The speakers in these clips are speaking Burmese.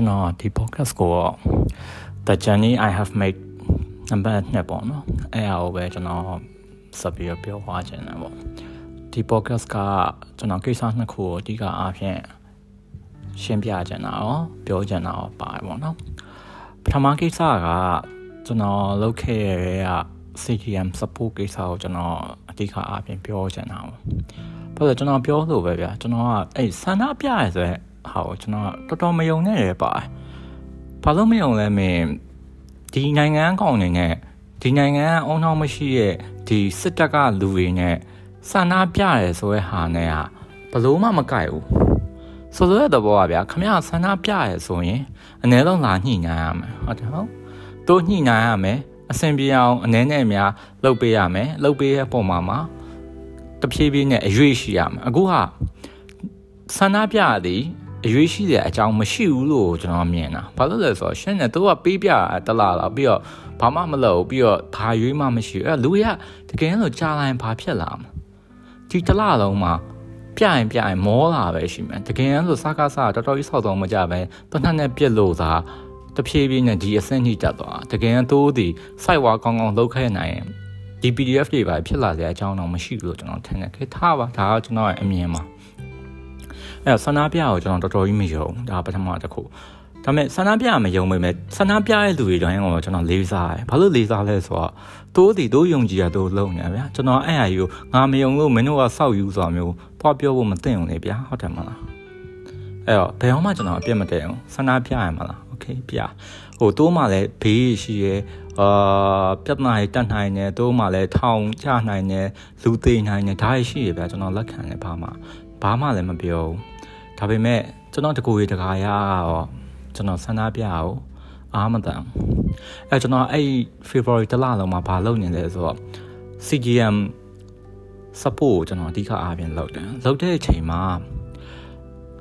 ကျွန်တော်ဒီ podcast ကို The journey I have made number နဲ့ပေါ့နော်အဲ့အရာကိုပဲကျွန်တော်ဆက်ပြီးပြောသွားခြင်းတယ်ပေါ့ဒီ podcast ကကျွန်တော်ကိစ္စနှစ်ခုကိုအဓိကအားဖြင့်ရှင်းပြခြင်းတာရောပြောခြင်းတာရောပါတယ်ပေါ့နော်ပထမကိစ္စကကျွန်တော်လုပ်ခဲ့ရတဲ့ CTM support ကိစ္စကိုကျွန်တော်အဓိကအားဖြင့်ပြောခြင်းတာပေါ့ဘာလို့ကျွန်တော်ပြောလို့ပဲဗျာကျွန်တော်ကအဲ့ဆန္ဒပြရဆို ဟာကိုကျွန်တော်တော်တော်မယုံနဲ့ရပါတယ်ဘာလို့မယုံလဲမင်းဒီနိုင်ငံကောင်နေနဲ့ဒီနိုင်ငံအုံနောက်မရှိရဲ့ဒီစစ်တပ်ကလူတွေနဲ့ဆန္ဒပြရဲဆိုတဲ့ဟာနဲ့ဟာဘလို့မှမကြိုက်ဘူးဆိုလိုတဲ့ဘောကဗျာခမရဆန္ဒပြရဲဆိုရင်အနည်းဆုံးလာညှိနှိုင်းရမယ်ဟုတ်တယ်ဟုတ်တို့ညှိနှိုင်းရမယ်အဆင်ပြေအောင်အနည်းနဲ့အများလှုပ်ပေးရမယ်လှုပ်ပေးတဲ့ပုံမှာမှာတဖြည်းဖြည်းနဲ့အရွေးရှိရမယ်အခုဟာဆန္ဒပြရသည် အရွေးရှိတဲ့အကြောင်းမရှိဘူးလို့ကျွန်တော်မြင်တာဘာလို့လဲဆိုတော့ရှင်းနေသူကပေးပြတလားလားပြီးတော့ဘာမှမလုပ်ပြီးတော့ဘာရွေးမှမရှိဘူးအဲ့လူရတကယ်လို့ကြားလိုက်ဘာဖြစ်လာမလဲဒီတလားလုံးမှာပြရင်ပြရင်မောလာပဲရှိမယ်တကယ်လို့စကားစားတော်တော်ကြီးဆောက်တော့မကြပဲတနက်နဲ့ပြက်လို့သာတဖြည်းဖြည်းနဲ့ဒီအဆင့်ကြီးတက်သွားတကယ်တိုးဒီ site ဝါကောင်းကောင်းလုပ်ခဲ့နိုင်ရင်ဒီ PDF တွေပါဖြစ်လာတဲ့အကြောင်းတော့မရှိဘူးလို့ကျွန်တော်ထင်တယ်ခေထားပါဒါကကျွန်တော်ရဲ့အမြင်ပါ အဲ့တော့ဆန္ဒပြကိုကျွန်တော်တော်တော်ကြီးမယုံဒါပထမတစ်ခုဒါပေမဲ့ဆန္ဒပြမယုံမိမဲ့ဆန္ဒပြတဲ့လူတွေတိုင်းကိုကျွန်တော်လေးစားတယ်။ဘာလို့လေးစားလဲဆိုတော့တိုးတီတိုးယုံကြည်ရတိုးလုံးနေဗျာ။ကျွန်တော်အဲ့အရာကြီးကိုငါမယုံလို့မင်းတို့ကစောက်ယူဆိုတာမျိုးသွားပြောဖို့မသင့်ဘူးလေဗျာ။ဟုတ်တယ်မလား။အဲ့တော့ဘယ်အောင်မှကျွန်တော်အပြစ်မတည့်အောင်ဆန္ဒပြရမှာလား။ Okay ပြ။ဟိုတိုးမှလည်းဘေးရှိရဲအာပြဿနာတွေတက်နိုင်တယ်တိုးမှလည်းထောင်ချနိုင်တယ်လူသေးနိုင်တယ်ဒါရှိရဗျာကျွန်တော်လက်ခံတယ်ဘာမှ ဘာမှလည်းမပြောဘူးဒါပေမဲ့ကျွန်တော်တကူရီတကာရကတော့ကျွန်တော်ဆန္ဒပြအောင်အားမတန်အဲကျွန်တော်အဲ့ February တလလုံးမှာဘာလုပ်နေလဲဆိုတော့ CGM support ကိုကျွန်တော်အဓိကအားဖြင့်လုပ်တယ်လုပ်တဲ့အချိန်မှာ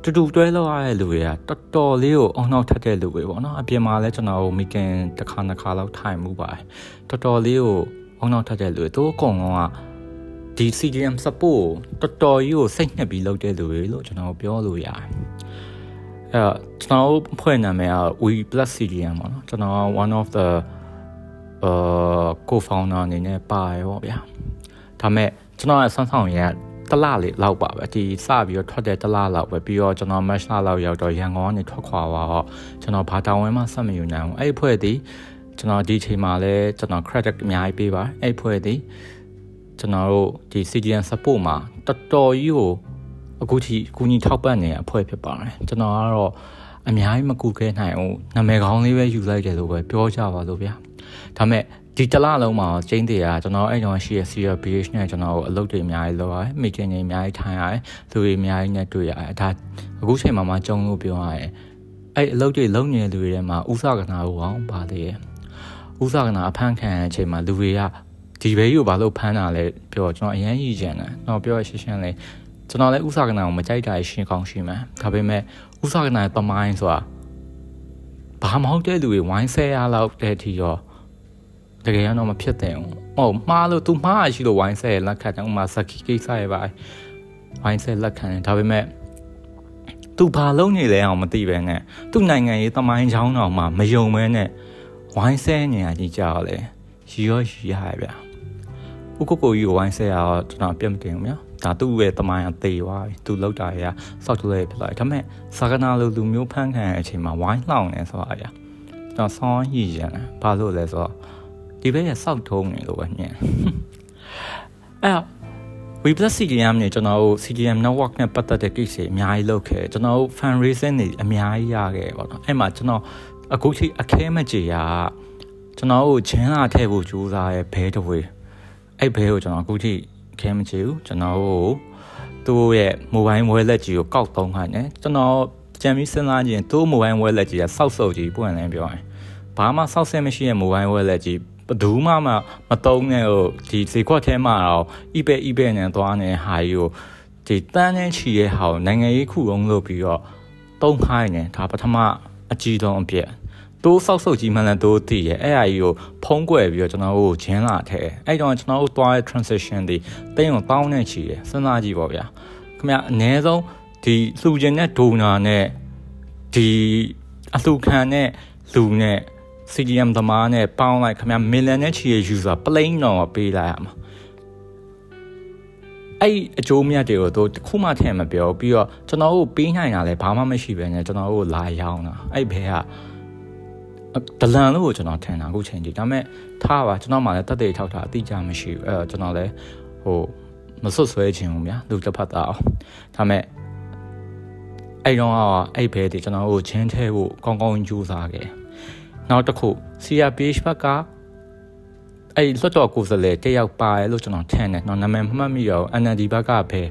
တူတူတွဲလောက်ရတဲ့လူတွေကတော်တော်လေးကိုအောင်နောက်ထက်တဲ့လူတွေပေါ့နော်အပြင်မှာလည်းကျွန်တော်မီကန်တစ်ခါနှစ်ခါလောက်ထိုင်မှုပါတယ်တော်တော်လေးကိုအောင်နောက်ထက်တဲ့လူတွေသူအကုန်လုံးက ဒီ CGM support တော်တော်ကြီးကိုစိတ်ညစ်ပြီးလုပ်တဲ့လူတွေလို့ကျွန်တော်ပြောလို့ရတယ်အဲကျွန်တော်ဖွဲ့နာမည်က We Plus CGM ပေါ့နော်ကျွန်တော် one of the uh co-founder အနေနဲ့ပါရပေါ့ဗျာဒါမဲ့ကျွန်တော်ရဲ့ဆွမ်းဆောင်ရတလလေးလောက်ပါပဲဒီစပြီးတော့ထွက်တဲ့တလလောက်ပဲပြီးတော့ကျွန်တော် match လောက်ရောက်တော့ရန်ကုန်ကနေထွက်ခွာသွားတော့ကျွန်တော်ဘာတာဝန်မှဆက်မယူနိုင်ဘူးအဲ့ဖွဲ့ဒီကျွန်တော်ဒီချိန်မှာလဲကျွန်တော် credit အများကြီးပေးပါအဲ့ဖွဲ့ဒီ ကျွန်တော်တို့ဒီ CGN support မှာတော်တော်ကြီးကိုအခုထိကူညီထောက်ပံ့နေအဖွဲ့ဖြစ်ပါတယ်ကျွန်တော်ကတော့အများကြီးမကူခဲ့နိုင်ဘူးနာမည်ကောင်းလေးပဲယူလိုက်တယ်လို့ပဲပြောကြပါလို့ဗျာဒါမဲ့ဒီတလလုံးမှာကျင်းတွေကကျွန်တော်အဲ့တော့ရှိရ Sierra Beach နဲ့ကျွန်တော်အလုပ်တွေအများကြီးလုပ်ရတယ်မိချင်းတွေအများကြီးထိုင်ရတယ်လူတွေအများကြီးနဲ့တွေ့ရတယ်ဒါအခုချိန်မှာမှကြုံလို့ပြောရတယ်အဲ့အလုပ်တွေလုပ်နေတဲ့လူတွေထဲမှာဥစကနာကိုအောင်ပါသေးတယ်ဥစကနာအဖမ်းခံတဲ့အချိန်မှာလူတွေက ဒီဘေးကိုဘာလို့ဖမ်းတာလဲပြောကျွန်တော်အရန်ရည်ကြံတယ်ကျွန်တော်ပြောရရှင်းရှင်းလေးကျွန်တော်လည်းဥစကနာကိုမကြိုက်တာရှင်းကောင်းရှင်းမယ်ဒါပေမဲ့ဥစကနာရဲ့ပမိုင်းဆိုတာဘာမဟုတ်တဲ့လူတွေဝိုင်းဆဲရလောက်တဲ့အထိရောတကယ်တော့မဖြစ်တဲ့ဘူးဟုတ်မှားလို့ तू မှားရှိလို့ဝိုင်းဆဲလက်ခံတယ်ဥမာစကီကိစ္စရပါဝိုင်းဆဲလက်ခံတယ်ဒါပေမဲ့ तू ဘာလုံးနေလဲအောင်မသိပဲနဲ့သူ့နိုင်ငံရေးတမိုင်းချောင်းတော်မှာမယုံမဲနဲ့ဝိုင်းဆဲနေရကြီးကြောက်လေရီရောရီရရဗျာ ဥက္ကိုကိုကြီးဝိုင်းဆဲရတော့ကျွန်တော်ပြတ်မတင်ဘူးဗျာဒါသူ့ရဲ့တမိုင်းအသေးသွားပြီသူလောက်တာရစောက်တလဲဖြစ်လာဒါပေမဲ့စာကနာလိုလူမျိုးဖန်းခံတဲ့အချိန်မှာဝိုင်းလှောင်နေဆိုတာအရာကျွန်တော်ဆောင်းရည်ရန်ဘာလို့လဲဆိုတော့ဒီဘက်ရဲ့စောက်ထုံးနေလို့ပဲညင်အဲ့ We Plus CDM နဲ့ကျွန်တော်တို့ CDM network နဲ့ပတ်သက်တဲ့ကိစ္စအများကြီးလုပ်ခဲ့ကျွန်တော်တို့ fundraising တွေအများကြီးရခဲ့ပေါ့နော်အဲ့မှာကျွန်တော်အခုထိအခဲမကြေရကျွန်တော်တို့ဂျင်းလာထည့်ဖို့ကြိုးစားရဲဘဲတဝေး အဲ့ဘဲကိုကျွန်တော်အခုထိခဲမကြေဘူးကျွန်တော်တို့သူ့ရဲ့ mobile wallet ကြီးကိုကောက်သုံးခိုင်းတယ်ကျွန်တော်ကြံပြီးစဉ်းစားကြည့်ရင်သူ့ mobile wallet ကြီးကစောက်စောက်ကြီးပွင့်လင်းပြောရင်ဘာမှစောက်ဆဲမရှိတဲ့ mobile wallet ကြီးဘယ်သူမှမမတုံးနဲ့ဟိုဒီဈေးကွက်ထဲမှာတော့ eBay eBay နဲ့သွားနေဟာကြီးကိုဒီတန်းနဲ့ချီရဲ့ဟာကိုနိုင်ငံရေးခုအောင်လုပ်ပြီးတော့တုံးခိုင်းနေဒါပထမအကြီးဆုံးအပြည့် တိုးဆောက်ဆုပ်ကြီးမှလည်းတိုးတည်ရဲ့အဲ့အရာကြီးကိုဖုံးကွယ်ပြီးတော့ကျွန်တော်တို့ဂျင်းလာထဲအဲ့တော့ကျွန်တော်တို့သွားတဲ့ transition တွေတိမ်အောင်တောင်းနေချီတယ်စဉ်းစားကြည့်ပါဗျာခင်ဗျအနည်းဆုံးဒီလှူခြင်းနဲ့ donor နဲ့ဒီအလှခံတဲ့လူနဲ့ CDM သမားနဲ့ပေါင်းလိုက်ခင်ဗျာ million နဲ့ချီရဲ့ user plain တော့ပေးလိုက်ရမှာအဲ့အကျိုးမြတ်တွေကိုတို့တခုမှထည့်မပြောပြီးတော့ကျွန်တော်တို့ပေးနိုင်တာလည်းဘာမှမရှိပဲねကျွန်တော်တို့လာရောက်တာအဲ့ဘဲက ဒလန်လို့ကျွန်တော်ထင်တာအခုချိန်ကြီးဒါပေမဲ့ထားပါကျွန်တော်မှလည်းတက်တဲ့ထောက်တာအတိအကျမရှိဘူးအဲကျွန်တော်လည်းဟိုမဆွဆွဲခြင်းဘူးဗျာလူတစ်ဖက်သားအောင်ဒါပေမဲ့အဲ့တော့အဲ့ဘဲတွေကျွန်တော်တို့ချင်းထဲဖို့ကောင်းကောင်းကြိုးစားခဲ့နောက်တစ်ခု CRPH ဘက်က အဲ့လွတ်တော်ကိုယ်စားလှယ်တယောက်ပါတယ်လို့ကျွန်တော်ထင်တယ်နော်နာမည်မမှတ်မိတော့ NLD ဘက်ကဘဲ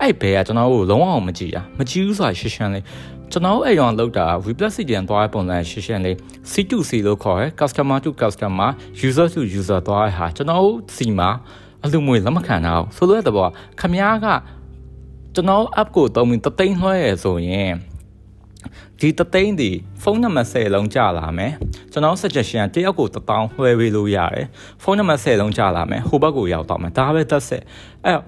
အဲ့ဘဲကကျွန်တော်တို့လုံးဝမကြည့်တာမကြည့်ဘူးဆိုတာရှင်းရှင်းလေးကျွန်တော်အဲ့တော့လောက်တာ replace CDN သွားတဲ့ပုံစံရှင်းရှင်းလေး C2C လို့ခေါ်ရယ် customer to customer user to user သွားတဲ့ဟာကျွန်တော်စီမှာအလူမွေလက်မခံတာဆိုလိုတဲ့ဘောခမားကကျွန်တော် app ကိုတုံးပြီးတသိန်းလွှဲရဆိုရင် ဒီတသိန်းဒီဖုန်းနံပါတ်10လုံးကြာလာမယ်ကျွန်တော် suggestion တယောက်ကို1000လွှဲပေးလို့ရတယ်ဖုန်းနံပါတ်10လုံးကြာလာမယ်ဟိုဘက်ကိုရောက်တော့မယ်ဒါပဲသက်ဆက်အဲ့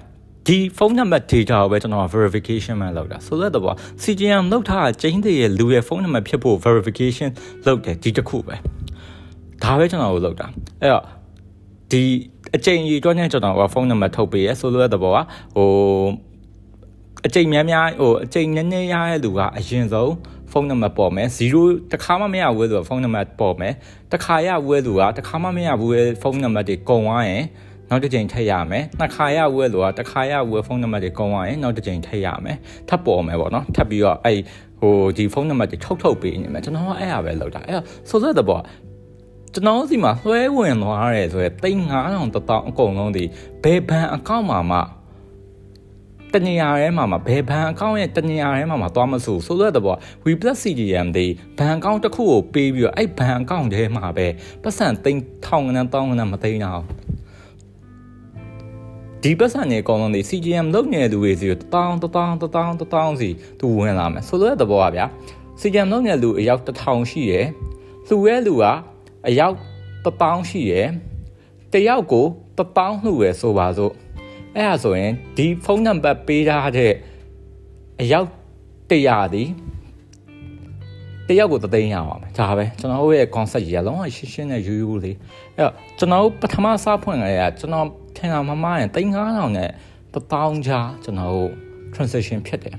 ဒီဖုန်းနံပါတ် data ကိုပဲကျွန်တော် verification မှလုပ်တာဆိုတော့တော့ CGM လောက်ထားကျင်းတဲ့လူရဲ့ဖုန်းနံပါတ်ဖြစ်ဖို့ verification လုပ်တယ်ဒီတစ်ခုပဲဒါပဲကျွန်တော်တို့လုပ်တာအဲ့တော့ဒီအချိန်ကြီးတော့နဲ့ကျွန်တော်ကဖုန်းနံပါတ်ထုတ်ပေးရဲဆိုလို့တဲ့ဘောကဟိုအချိန်များများဟိုအချိန်နည်းနည်းရတဲ့လူကအရင်ဆုံး ဖုန်းနံပါတ်ပေါ်မယ်0တခါမှမရဘူးဆိုဖုန်းနံပါတ်ပေါ်မယ်တခါရဝဲလူကတခါမှမရဘူးဖုန်းနံပါတ်တွေကုန်သွားရင်နောက်တစ်ကြိမ်ထည့်ရမယ်နှစ်ခါရဝဲလူကတခါရဝဲဖုန်းနံပါတ်တွေကုန်သွားရင်နောက်တစ်ကြိမ်ထည့်ရမယ်ထပ်ပေါ်မယ်ပေါ့နော်ထပ်ပြီးတော့အဲ့ဟိုဒီဖုန်းနံပါတ်တွေထုတ်ထုတ်ပေးနေမယ်ကျွန်တော်ကအဲ့ရပဲလောက်တာအဲ့ဆိုဆိုတဲ့ပေါ့ကျွန်တော်စီမှာလွှဲဝင်သွားရဲဆိုရယ်3900တောင်အကုန်လုံးဒီဘယ်ဘဏ်အကောင့်မှာမှ တနေရာထဲမှာမှာဘယ်ဘဏ်အကောင့်ရဲ့တနေရာထဲမှာမှာသွားမဆိုဆိုတော့တော့ We Plus CDM တွေဘဏ်အကောင့်တစ်ခုကိုပေးပြီးတော့အဲ့ဘဏ်အကောင့်ထဲမှာပဲပတ်စံသိန်းထောင်ငန်းတောင်းငန်းမသိန်းတော့ဒီပတ်စံနေအကုန်လုံးဒီ CGM လုပ်နေတဲ့လူတွေစီကိုတောင်းတောင်းတောင်းတောင်းစီသူဝင်လာမယ်ဆိုတော့တဲ့ဘောကဗျာ CGM လုပ်နေတဲ့လူအယောက်1000ရှိရယ်လူရဲ့လူကအယောက်1000ရှိရယ်တယောက်ကို1000လှူရယ်ဆိုပါစို့ အဲ့ဒါဆိုရင်ဒီဖုန်းနံပါတ်ပေးထားတဲ့အယောက်100ဒီတယောက်ကိုသသိန်းရအောင်မယ်ဒါပဲကျွန်တော်တို့ရဲ့ concept ကြီးကလုံးဝရှင်းရှင်းနဲ့ရိုးရိုးလေးအဲ့တော့ကျွန်တော်တို့ပထမစဖွင့်ကြရကျွန်တော်ထင်တာမမရင်3000နဲ့1000ချာကျွန်တော်တို့ transaction ဖြစ်တယ်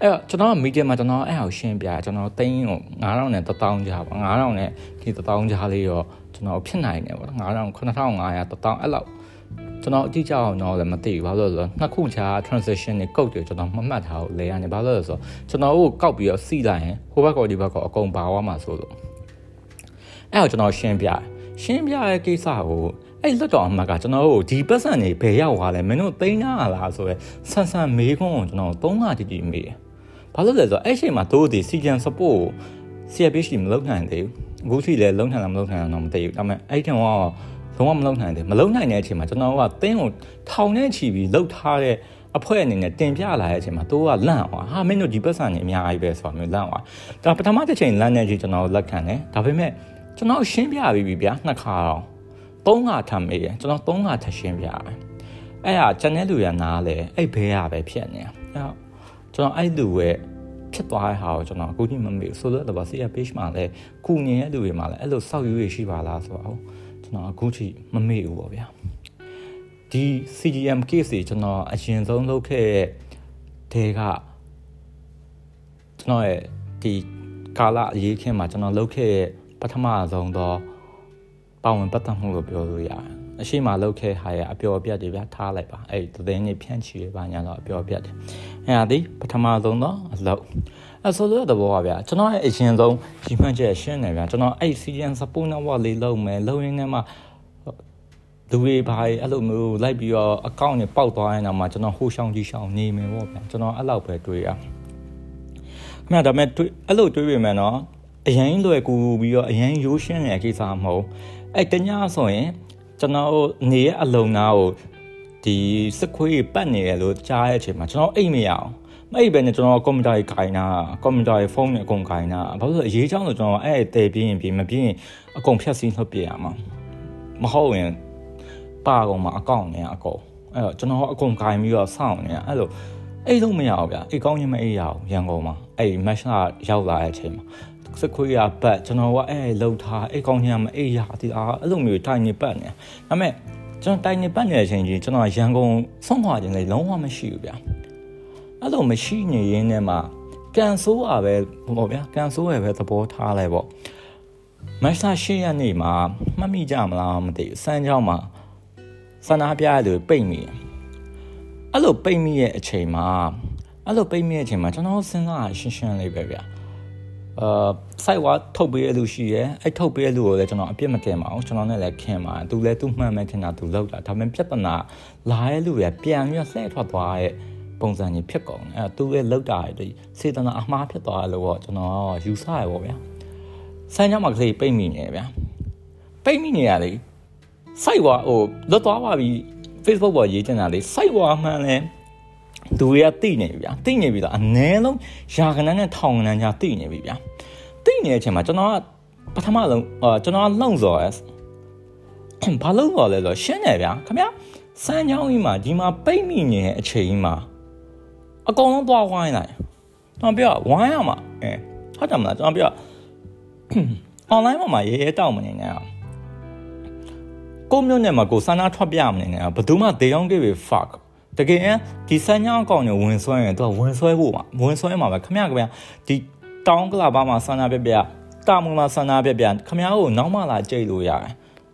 အဲ့တော့ကျွန်တော် media မှာကျွန်တော်အဲ့အောင်ရှင်းပြကျွန်တော်သိန်းကို9000နဲ့1000ချာပါ9000နဲ့ဒီ1000ချာလေးတော့ကျွန်တော်ဖြစ်နိုင်တယ်ပေါ့9000 9500 1000အဲ့လောက် ကျွန်တော်အတိအကျအောင်တော့လည်းမသိဘူးဘာလို့လဲဆိုတော့နှစ်ခုခြား transition တွေ code တွေကျွန်တော်မမှတ်ထားဘူးလေရတယ်ဘာလို့လဲဆိုတော့ကျွန်တော်တို့ကောက်ပြီးတော့စီလိုက်ရင်ဟိုဘက်ကောဒီဘက်ကောအကုန်ပါသွားမှာဆိုလို့အဲ့တော့ကျွန်တော်ရှင်းပြရှင်းပြရဲ့ကိစ္စကိုအဲ့လွတ်တော်အမှတ်ကကျွန်တော်တို့ဒီပတ်စံနေဘယ်ရောက်သွားလဲမင်းတို့သိန်းနာလားဆိုရယ်ဆန်ဆန်မေးခွန်းကိုကျွန်တော်သုံးခါတီတီမေးတယ်ဘာလို့လဲဆိုတော့အဲ့ချိန်မှာတို့ဒီ season support ကို CFP မလုပ်နိုင်သေးဘူးအခုထိလည်းလုံးထန်လားမလုံးထန်လားတော့မသိဘူးဒါပေမဲ့အဲ့ချိန်ကတော့ လုံးဝမလုံနိုင်တယ်မလုံနိုင်တဲ့အချိန်မှာကျွန်တော်ကတင်းကိုထောင်နဲ့ချီပြီးလှုပ်ထားတဲ့အဖွဲ့အနေနဲ့တင်ပြလာတဲ့အချိန်မှာတိုးကလန့်သွားဟာမင်းတို့ဒီပတ်စံနေအများကြီးပဲဆိုတာမျိုးလန့်သွားဒါပထမတစ်ချိန်လန့်နေကြီးကျွန်တော်လက်ခံတယ်ဒါပေမဲ့ကျွန်တော်ရှင်းပြပြီးပြီဗျာနှစ်ခါတော့သုံးခါထပ်မေးတယ်ကျွန်တော်သုံးခါထပ်ရှင်းပြတယ်အဲ့ဟာကျန်တဲ့လူရနားလေအဲ့ဘဲရပဲဖြစ်နေအဲ့ကျွန်တော်အဲ့လူရဲ့ဖြစ်သွားတဲ့ဟာကိုကျွန်တော်အခုထိမမေ့ဘူးဆိုတော့ဘာစီရ page မှာလည်းကုငင်ရဲ့လူတွေမှာလည်းအဲ့လိုစောက်ရွေးရှိပါလားဆိုတော့ ကျွန်တော်အခုထိမမေ့ဘူးပေါ့ဗျာဒီ CGM case တွေကျွန်တော်အရင်ဆုံးလုပ်ခဲ့တဲ့ကကျွန်တော်ရဲ့ဒီကာလအရေးခင်းမှာကျွန်တော်လုပ်ခဲ့တဲ့ပထမဆုံးသောပါဝင်ပတ်သက်မှုလို့ပြောလို့ရတယ်အရှိမလုပ်ခဲ့ဟာရအပျော်ပြတ်တွေဗျာထားလိုက်ပါအဲ့ဒီသတင်းတွေဖြန့်ချီရပါညာတော့အပျော်ပြတ်တယ် အဲ့ဒါဒီပထမဆုံးသောအလုပ်အဲဆိုတော့တဘောပါဗျာကျွန်တော်ရဲ့အရင်ဆုံးကြီးမှန်းချက်ရှင်းနေဗျာကျွန်တော်အဲ့ CGN support network လေးလုပ်မယ်လုပ်ရင်းနဲ့မှလူတွေဘာအဲ့လိုမျိုးလိုက်ပြီးတော့အကောင့်နဲ့ပေါက်သွားရင်တော့မှကျွန်တော်ဟိုရှောင်းကြီးရှောင်းနေမယ်ပေါ့ဗျာကျွန်တော်အဲ့လောက်ပဲတွေးရခင်ဗျာဒါပေမဲ့အဲ့လိုတွေးပေမဲ့နော်အရင်လွယ်ကူပြီးတော့အရင်ရိုးရှင်းတဲ့ကိစ္စမဟုတ်အဲ့တညဆိုရင်ကျွန်တော်နေရဲ့အလုံနာကို ဒီစခွေးပတ်နေရလို့ကြားတဲ့အချိန်မှာကျွန်တော်အိတ်မရအောင်အဲ့ပဲနဲ့ကျွန်တော်ကွန်ပျူတာကြီးကင်တာကွန်ပျူတာကြီးဖုန်းနဲ့အကုန်ကင်တာဘာလို့လဲအရေးချောင်းဆိုကျွန်တော်အဲ့တဲပြင်းရင်ပြင်းမပြင်းအကုန်ဖြတ်စည်းနှုတ်ပြရမှာမဟုတ်ရင်ပါကောင်မှာအကောင့်နဲ့အကုန်အဲ့တော့ကျွန်တော်အကုန်ကင်ပြီးတော့စောင့်နေအဲ့လိုအဲ့လုံးမရအောင်ဗျာအိတ်ကောင်းရင်မအိတ်ရအောင်ရန်ကုန်မှာအဲ့မက်ရှ်ကရောက်လာတဲ့အချိန်မှာစခွေးရဘတ်ကျွန်တော်ကအဲ့လှုပ်ထားအဲ့ကောင်းညာမအေးရဒီအားအဲ့လိုမျိုးတိုင်နေပတ်နေဒါပေမဲ့ ကျွန်တော်တိုင်နေပတ်နေတဲ့အချိန်ကြီးကျွန်တော်ရန်ကုန်ဆုံးခွာခြင်းလည်းလုံးဝမရှိဘူးဗျာအဲ့လိုမရှိနေရင်းနဲ့မှကန်ဆိုးရပဲပေါ့ဗျာကန်ဆိုးရပဲသဘောထားလိုက်ပေါ့မတ်လ၈ရက်နေ့မှာမှတ်မိကြမလားမသိဘူးစမ်းကြောင်းမှာဆန္ဒပြရလို့ပိတ်မိအဲ့လိုပိတ်မိရဲ့အချိန်မှာအဲ့လိုပိတ်မိရဲ့အချိန်မှာကျွန်တော်စဉ်းစားရှင်းရှင်းလေးပဲဗျာ အာစိုက်ဝါထုတ်ပေးရလူရှိရဲအဲ့ထုတ်ပေးရလူကိုလည်းကျွန်တော်အပြစ်မတင်ပါဘူးကျွန်တော်နဲ့လည်းခင်ပါသူလည်းသူ့မှန်မဲ့ခင်တာသူလောက်တာဒါပေမဲ့ပြဿနာလာရဲ့လူရပြန်ပြီးလှည့်ထွက်သွားရဲ့ပုံစံကြီးဖြစ်ကုန်အဲ့သူရဲ့လောက်တာတွေစေတနာအမှားဖြစ်သွားလို့တော့ကျွန်တော်ယူဆရပါဗျာဆန်းချောင်းမှာကလေးပိတ်မိနေဗျာပိတ်မိနေရလေစိုက်ဝါဟိုလွတ်သွားပါပြီ Facebook ပေါ်ရေးချင်တာလေစိုက်ဝါမှန်လဲ သူတွေကတိနေပြီဗျာတိနေပြီတော့အနည်းဆုံးယာကနန်းနဲ့ထောင်ကနန်းကြားတိနေပြီဗျာတိနေတဲ့အချိန်မှာကျွန်တော်ကပထမဆုံးအာကျွန်တော်လုံစော်ရဘာလုံစော်လဲဆိုရှင်းတယ်ဗျာခင်ဗျာစမ်းချောင်းကြီးမှာဒီမှာပိတ်မိနေတဲ့အချိန်ကြီးမှာအကုန်လုံးသွားဝိုင်းလိုက်ကျွန်တော်ပြောဝိုင်းရမှာအဲဟုတ်တယ်မလားကျွန်တော်ပြော online မှာရေးရဲတောက်မနေနဲ့အောင်ကိုမျိုးနဲ့မှာကိုစမ်းနာထွက်ပြမနေနဲ့ဘယ်သူမှ they don't give a fuck တကယ်ဒီစမ်းညောင်းအကောင့်ကိုဝင်ဆွဲရင်သူကဝင်ဆွဲဖို့ပါဝင်ဆွဲမှာပဲခမရခမရဒီတောင်းကလာပါမှာစမ်းနာပြပြတာမွန်မှာစမ်းနာပြပြခမရကိုနောက်မှလာကြိတ်လို့ရတယ်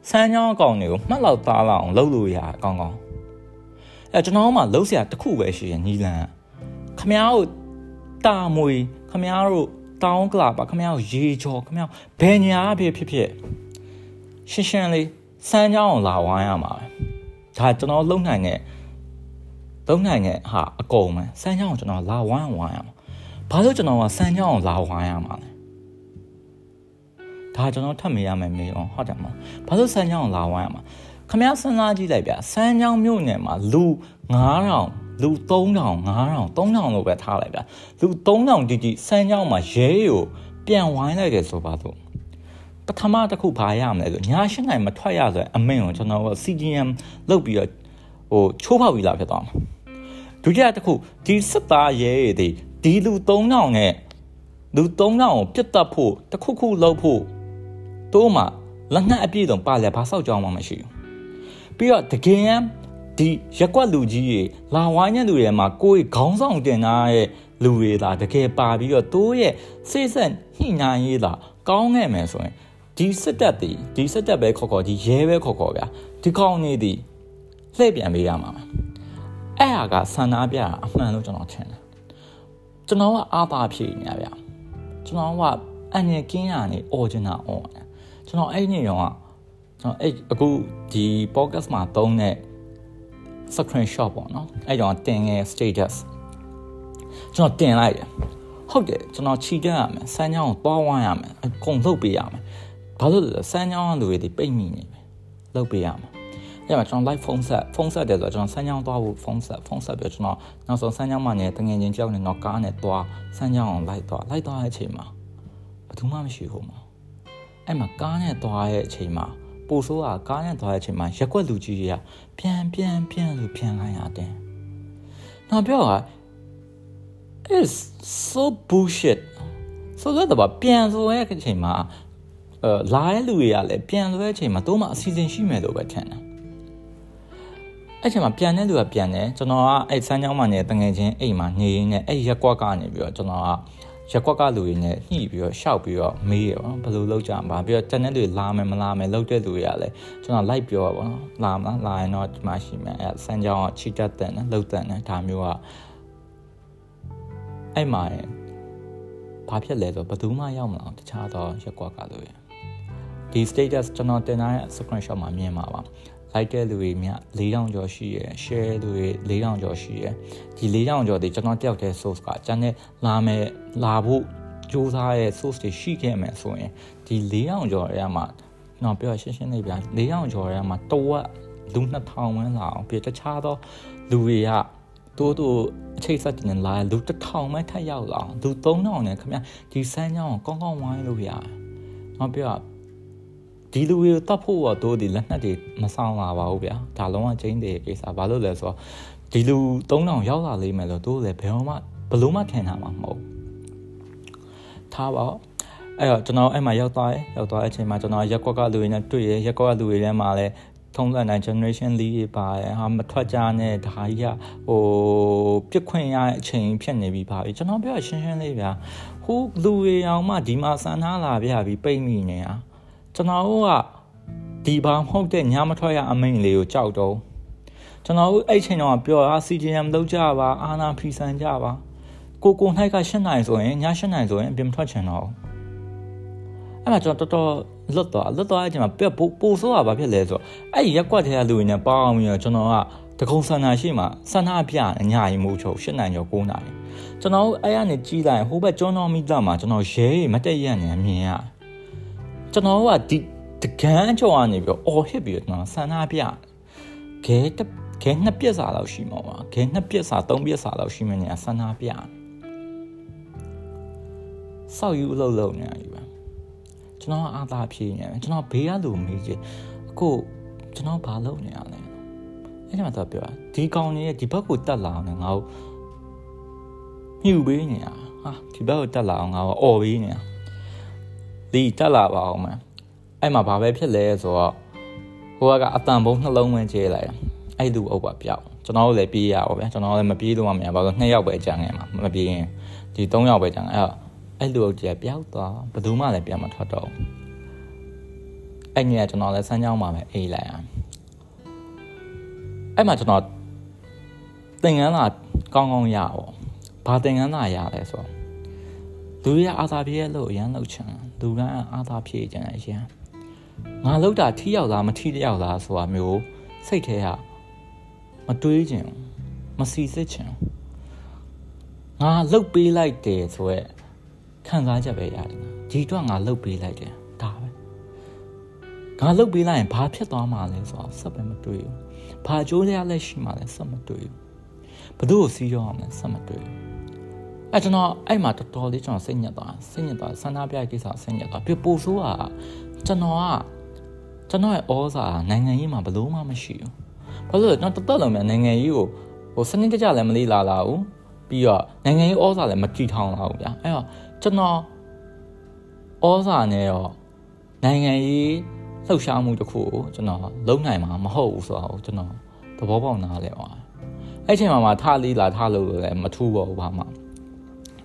စမ်းညောင်းအကောင့်တွေကိုမှတ်လောက်သားလောက်အောင်လုပ်လို့ရအကောင်းကောင်းအဲကျွန်တော်မှလုံးစရာတစ်ခုပဲရှိရင်နီလန်ခမရကိုတာမွေခမရတို့တောင်းကလာပါခမရကိုရေချော်ခမရဘယ်ညာဖြစ်ဖြစ်ဖြစ်ရှင်းရှင်းလေးစမ်းကြောင်းလာဝိုင်းရမှာပဲဒါကျွန်တော်လုံနိုင်တဲ့ လုံနိုင်တဲ့ဟာအကုန်ပဲစမ်းကြောင်းကိုကျွန်တော်လာဝိုင်းဝိုင်းရမှာဘာလို့ကျွန်တော်ကစမ်းကြောင်းကိုလာဝိုင်းရမှာလဲဒါကျွန်တော်ထပ်မေးရမယ်မေးအောင်ဟုတ်တယ်မလားဘာလို့စမ်းကြောင်းကိုလာဝိုင်းရမှာခမရစဉ်းစားကြည့်လိုက်ဗျစမ်းကြောင်းမြို့နယ်မှာလူ9000လူ3000 9000 3000လို့ပဲထားလိုက်ဗျလူ3000တိတိစမ်းကြောင်းမှာရဲကိုပြန်ဝိုင်းလိုက်တယ်ဆိုပါတော့ပထမတစ်ခုဘာရမလဲဆိုညာရှင်းနိုင်မထွက်ရဆိုအမင်းကိုကျွန်တော်က CGM လုပ်ပြီးတော့ဟိုချိုးဖောက်ပြီးလာဖြစ်သွားမှာ ဒုတိယတစ်ခုဒီစစ်သားရဲတွေဒီလူ3000နဲ့လူ3000ကိုပြတ်တက်ဖို့တစ်ခုခုလုပ်ဖို့တို့မှလက်နက်အပြည့်စုံပါလဲဘာစောက်ကြောင်းမှမရှိဘူးပြီးတော့တကယ်ဒီရက်ကွက်လူကြီးတွေလာဝိုင်းတဲ့လူတွေမှာကိုယ်ခေါင်းဆောင်တင်ထားတဲ့လူတွေလားတကယ်ပါပြီးတော့တိုးရဲ့စိတ်ဆက်ညှိနှိုင်းရေးလားကောင်းခဲ့မယ်ဆိုရင်ဒီစစ်တပ်တီဒီစစ်တပ်ပဲခေါ်ခေါ်ဒီရဲပဲခေါ်ခေါ်ဗျာဒီကောင်းနေသည်လှည့်ပြန်ပေးရမှာ အဲ့ဟာကဆန္ဒပြတာအမှန်လို့ကျွန်တော်ထင်တယ်ကျွန်တော်ကအာသာဖြည့်နေဗျာကျွန်တော်ကအန်ရကင်းရနေ original on ကျွန်တော်အဲ့ဒီရောကကျွန်တော်အဲ့အခုဒီ podcast မှာသုံးတဲ့ screenshot ပေါ့နော်အဲ့ကြောင့်တင်ငယ် status ကျွန်တော်တင်လိုက်တယ်ဟုတ်တယ်ကျွန်တော်ခြိတက်ရမယ်စမ်းချောင်းကိုတွားဝိုင်းရမယ်အကုန်လုပ်ပေးရမယ်ဘာလို့လဲစမ်းချောင်းကလူတွေဒီပိတ်မိနေပဲလုပ်ပေးရမှာ အဲ့မှာကျွန်တော် live phone set phone set တယ်ဆိုတော့ကျွန်တော်စမ်းချောင်းသွားဖို့ phone set phone set ပြီးကျွန်တော်နောက်ဆုံးစမ်းချောင်းမှနေတငယ်ချင်းကြောက်နေတော့ကားနဲ့သွားစမ်းချောင်းအောင်လိုက်သွားလိုက်သွားတဲ့အချိန်မှာဘယ်သူမှမရှိဘူးမှာအဲ့မှာကားနဲ့သွားတဲ့အချိန်မှာပိုဆိုးကကားနဲ့သွားတဲ့အချိန်မှာရက်ွက်လူကြီးတွေကပြန်ပြန်ပြန်လို့ပြန်ခိုင်းရတယ်။နောက်ပြောတာ is so bullshit ဆိုတော့ပြန်ဆိုရဲအချိန်မှာအဲလာတဲ့လူတွေကလည်းပြန်ဆိုတဲ့အချိန်မှာတို့မှအစီအစဉ်ရှိမယ်လို့ပဲထင်တယ် အဲ့ချိန်မှာပြန်တဲ့လူကပြန်တယ်ကျွန်တော်ကအဲ့စမ်းချောင်းမှနေတငယ်ချင်းအိမ်မှာနေရင်းနဲ့အဲ့ရက်ကွက်ကနေပြီးတော့ကျွန်တော်ကရက်ကွက်ကလူတွေနဲ့ညှိပြီးတော့ရှောက်ပြီးတော့မေးရပါတော့ဘယ်လိုလုပ်ကြမှာပြီးတော့တန်တဲ့လူလာမယ်မလာမယ်လုပ်တဲ့လူတွေကလည်းကျွန်တော်လိုက်ပြောပါတော့လာမလားလာရင်တော့ဒီမှာရှိမယ်အဲစမ်းချောင်းကချီတက်တဲ့နဲ့လှုပ်တဲ့နဲ့ဒါမျိုးကအဲ့မှာဘာဖြစ်လဲဆိုဘယ်သူမှရောက်မလာတခြားသောရက်ကွက်ကလူတွေဒီ status ကျွန်တော်တင်ထားတဲ့ screenshot မှာမြင်ပါပါ like တဲ့လူတွေမြ4000ကျော်ရှိရယ် share လူတွေ4000ကျော်ရှိရယ်ဒီ4000ကျော်တွေကျွန်တော်တယောက်တည်း source ကကျန်တဲ့လာမယ်လာဖို့စူးစမ်းရဲ့ source တွေရှိခဲ့မယ်ဆိုရင်ဒီ4000ကျော်ရဲမှာတော့ပြောရှင်းရှင်းလေးဗျာ4000ကျော်ရဲမှာတဝက်လူ2000ဝန်းလာအောင်ပြတခြားသောလူတွေကတိုးတိုးအချိတ်ဆက်တင်လာလူ1000မှထပ်ရောက်လာအောင်လူ3000နဲ့ခင်ဗျဒီစမ်းကြောင်းကိုကောင်းကောင်းဝိုင်းလို့ရတယ်။တော့ပြော ဒီလူတွေတတ်ဖို့တော့ဒီလက်နက်တွေမဆောင်လာပါဘူးဗျာဒါလုံးဝချင်းတဲ့ကိစ္စဘာလို့လဲဆိုတော့ဒီလူ3000ရောက်လာလိမ့်မယ်လို့တို့လည်းဘယ်တော့မှဘလို့မှထင်တာမှမဟုတ်ထားပါအဲ့တော့ကျွန်တော်အဲ့မှာရောက်သွားတယ်ရောက်သွားတဲ့အချိန်မှာကျွန်တော်ရက်ကွက်ကလူတွေနဲ့တွေ့ရရက်ကွက်ကလူတွေထဲမှာလည်းထုံးစံတိုင်း generation lead တွေပါတယ်ဟာမထွက်ကြနဲ့ဒါကြီးကဟိုပြစ်ခွင့်ရတဲ့အချိန်ဖြစ်နေပြီပါပြီကျွန်တော်ပြောရှင်းရှင်းလေးဗျာဟိုလူတွေအောင်မှဒီမှာစံထားလာပြပြီပိတ်မိနေတာ ကျွန်တော်တို့ကဒီဘာမဟုတ်တဲ့ညမထွက်ရအမိန်လေးကိုကြောက်တော့ကျွန်တော်တို့အဲ့ချိန်တော့ပြောတာ CGM လောက်ကြပါအာနာဖီဆန်ကြပါကိုကို၌က၈နိုင်ဆိုရင်ည၈နိုင်ဆိုရင်အပြင်ထွက်ချင်တော့အဲ့မှာကျွန်တော်တော်တော်လွတ်သွားလွတ်သွားတဲ့အချိန်မှာပြပိုပိုဆိုးတာဘာဖြစ်လဲဆိုတော့အဲ့ရက်ကွက်ထဲကလူတွေနဲ့ပေါအောင်ပြီးတော့ကျွန်တော်ကတကုံဆန္ဒရှိမှဆန္ဒပြညရီမိုးချုပ်၈နိုင်ကျော်9နိုင်ကျွန်တော်အဲ့ရနေကြည်လိုက်ဟိုဘက်ကျွန်းတော်မိသားမှာကျွန်တော်ရဲမတက်ရနေမြင်ရ ကျွန်တော်ကဒီတကန်းကြော်ကနေပြီးအော်ဟစ်ပြီးတော့ကျွန်တော်ဆန္ဒပြခဲတခဲနှစ်ပြက်စာလောက်ရှိမှာပါခဲနှစ်ပြက်စာသုံးပြက်စာလောက်ရှိမှနေဆန္ဒပြစောက်ယူအလုပ်လုပ်နေပြီကျွန်တော်အားသာဖြေနေတယ်ကျွန်တော်ဘေးကလူမေးကြည့်အခုကျွန်တော်ဘာလုပ်နေရလဲအဲ့ဒီမှာတော့ပြောဒီကောင်ကြီးရဲ့ဒီဘက်ကိုတက်လာအောင်ငါ့ကိုမြှူပေးနေတာဟာဒီဘက်ကိုတက်လာအောင်ငါ့ကိုអော်ပေးနေတာ ဒီတက်လာပါအောင်မအဲ့မှာဘာပဲဖြစ်လဲဆိုတော့ဟိုကအတန်ဘုံနှလုံးဝင်ကျဲလိုက်အဲ့လူအုပ်ပါပြောက်ကျွန်တော်တို့လည်းပြေးရပါဗျာကျွန်တော်လည်းမပြေးလို့မရဘာလို့နှစ်ယောက်ပဲကြံငယ်မှာမပြေးရင်ဒီ၃ယောက်ပဲကြံအဲ့တော့အဲ့လူအုပ်ကြီးပျောက်သွားဘယ်သူမှလည်းပြန်မထွက်တော့အဲ့ညကကျွန်တော်လည်းစမ်းကြောင်းမှာပဲအေးလိုက်အောင်အဲ့မှာကျွန်တော်သင်္ကန်းသာကောင်းကောင်းရပါဘာသင်္ကန်းသာရလဲဆိုတော့ လူရအာသာပြေလို့အရန်လောက်ချင်လူကအာသာပြေကြတယ်အရန်ငါလောက်တာထိရောက်လားမထိတယောက်လားဆိုတာမျိုးစိတ်ထဲကမတွေးချင်မစီစစ်ချင်ငါလှုပ်ပေးလိုက်တယ်ဆိုရက်ခံစားချက်ပဲရတယ်ဒီတော့ငါလှုပ်ပေးလိုက်တယ်ဒါပဲငါလှုပ်ပေးလိုက်ရင်ဘာဖြစ်သွားမှာလဲဆိုတော့စက်ပဲမတွေ့ဘူးဘာကြိုးရလက်ရှိမှလည်းစက်မတွေ့ဘူးဘသူ့ကိုစီးရောအောင်လည်းစက်မတွေ့ဘူး အဲကျွန်တော်အဲ့မှာတော်တော်လေးကျွန်တော်စိတ်ညစ်သွားစိတ်ညစ်သွားဆန္ဒပြကိစ္စစိတ်ညစ်သွားပြပို့ဆိုးကကျွန်တော်ကကျွန်တော်ရဲ့ဩဇာနိုင်ငံရေးမှာဘလို့မှမရှိဘူးဘာလို့လဲကျွန်တော်တော်တော်လုံးမြန်နိုင်ငံရေးကိုဟိုစနစ်တကျလည်းမလေးလာလာဘူးပြီးတော့နိုင်ငံရေးဩဇာလည်းမကြည့်ထောင်လာဘူးဗျာအဲ့တော့ကျွန်တော်ဩဇာနဲ့တော့နိုင်ငံရေးလှုပ်ရှားမှုတစ်ခုကိုကျွန်တော်လုံးနိုင်မှာမဟုတ်ဘူးဆိုတော့ကျွန်တော်သဘောပေါက်နားလဲပါအဲ့ချိန်မှာမှထလေးလာထလို့လည်းမထူးပါဘူးဘာမှ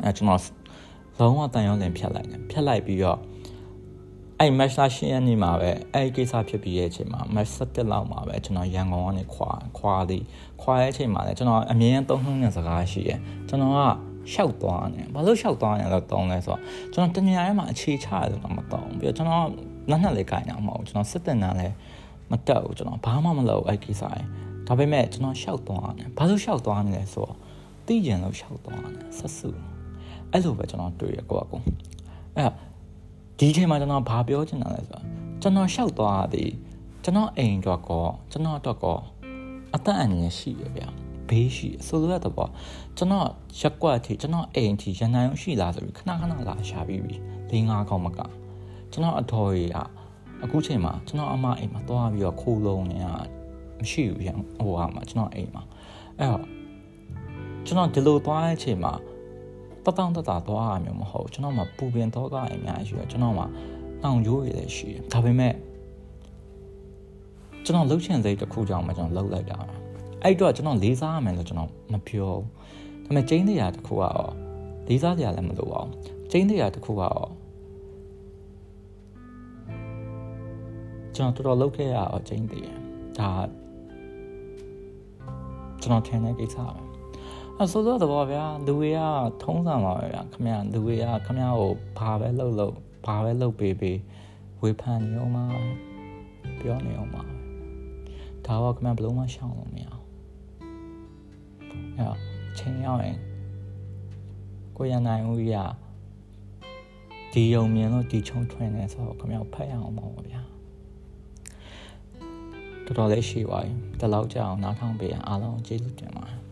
အဲကျွန်တော်လုံးဝတန်ရုံးလင်ဖြတ်လိုက်တယ်ဖြတ်လိုက်ပြီးတော့အဲ့ match လာရှင်းရနေမှာပဲအဲ့ကိစ္စဖြစ်ပြီးရဲ့အချိန်မှာ match 7လောက်မှာပဲကျွန်တော်ရန်ကုန်ကနေခွာခွာသည်ခွာရဲ့အချိန်မှာလည်းကျွန်တော်အမြင်သုံးနှုံးတဲ့စကားရှိရယ်ကျွန်တော်ကရှောက်သွားတယ်ဘာလို့ရှောက်သွားရလဲတောင်းလဲဆိုတော့ကျွန်တော်တနေရာထဲမှာအခြေချရတယ်တော့မတောင်းပြီးတော့ကျွန်တော်လက်နဲ့လေးကိုင်တာမဟုတ်ဘူးကျွန်တော်စစ်တင်တာလည်းမတက်ဘူးကျွန်တော်ဘာမှမလုပ်အဲ့ကိစ္စရယ်ဒါပေမဲ့ကျွန်တော်ရှောက်သွားတယ်ဘာလို့ရှောက်သွားနေလဲဆိုတော့သိကျင်လို့ရှောက်သွားတယ်ဆက်စု အဲ့လိုပဲကျွန်တော်တွေ့ရကိုအကူအဲ့ဒီအချိန်မှာကျွန်တော်ဘာပြောချင်တာလဲဆိုတော့ကျွန်တော်ရှောက်သွားသည်ကျွန်တော်အိမ်တော့ကောကျွန်တော်တော့ကောအသက်အန္တရာယ်ရှိရဗျာဘေးရှိဆိုလိုတဲ့ပေါ့ကျွန်တော်ရက်ကွက်အထိကျွန်တော်အိမ်အထိရန်နိုင်ရှိလားဆိုပြီးခဏခဏလာရှာပြီးပြီ၄၅ခေါက်မကကျွန်တော်အတော်ကြီးကအခုချိန်မှာကျွန်တော်အမအိမ်မှာသွားပြီးတော့ခိုးလုံးနေရမရှိဘူးရန်ဟိုဟာမှာကျွန်တော်အိမ်မှာအဲ့တော့ကျွန်တော်ဒီလိုသွားတဲ့အချိန်မှာ တတောင်းတတာသွားရမျိုးမဟုတ်ကျွန်တော်မှာပူပင်တော့ကအများကြီးရှိတယ်ကျွန်တော်မှာတောင်ရိုးရည်လည်းရှိတယ်ဒါပေမဲ့ကျွန်တော်လှုပ်ချင်စိတ်တစ်ခုကြောင့်မှကျွန်တော်လှုပ်လိုက်တာအဲ့တော့ကျွန်တော်လေးစားရမယ်လို့ကျွန်တော်မပြောဘူးဒါပေမဲ့ကျင်းတရားတစ်ခုကတော့လေးစားကြလည်းမလိုပါဘူးကျင်းတရားတစ်ခုကတော့ကျွန်တော်တော်တော်လုပ်ခဲ့ရအောင်ကျင်းတရားဒါကျွန်တော်ထင်တဲ့ကိစ္စပဲ အဆိုတော့တော့ဗျာလူတွေကထုံးစံပါပဲဗျာခမရလူတွေကခမရကိုဘာပဲလှုပ်လှုပ်ဘာပဲလှုပ်ပေးပေးဝေဖန်နေအောင်ပါပြောနေအောင်ပါဒါတော့ခမရဘလုံးမရှောင်လို့မရအောင်အဲ့ချိန်ရောက်ရင်ကိုရနိုင်ဦးရဒီယုံမြင်လို့ဒီချုံထွင်နေဆိုတော့ခမရဖတ်ရအောင်ပါဗျာတော်တော်လေးရှိပါပြီတလောက်ကြအောင်နားထောင်ပေးရင်အားလုံးကျေးဇူးတင်ပါတယ်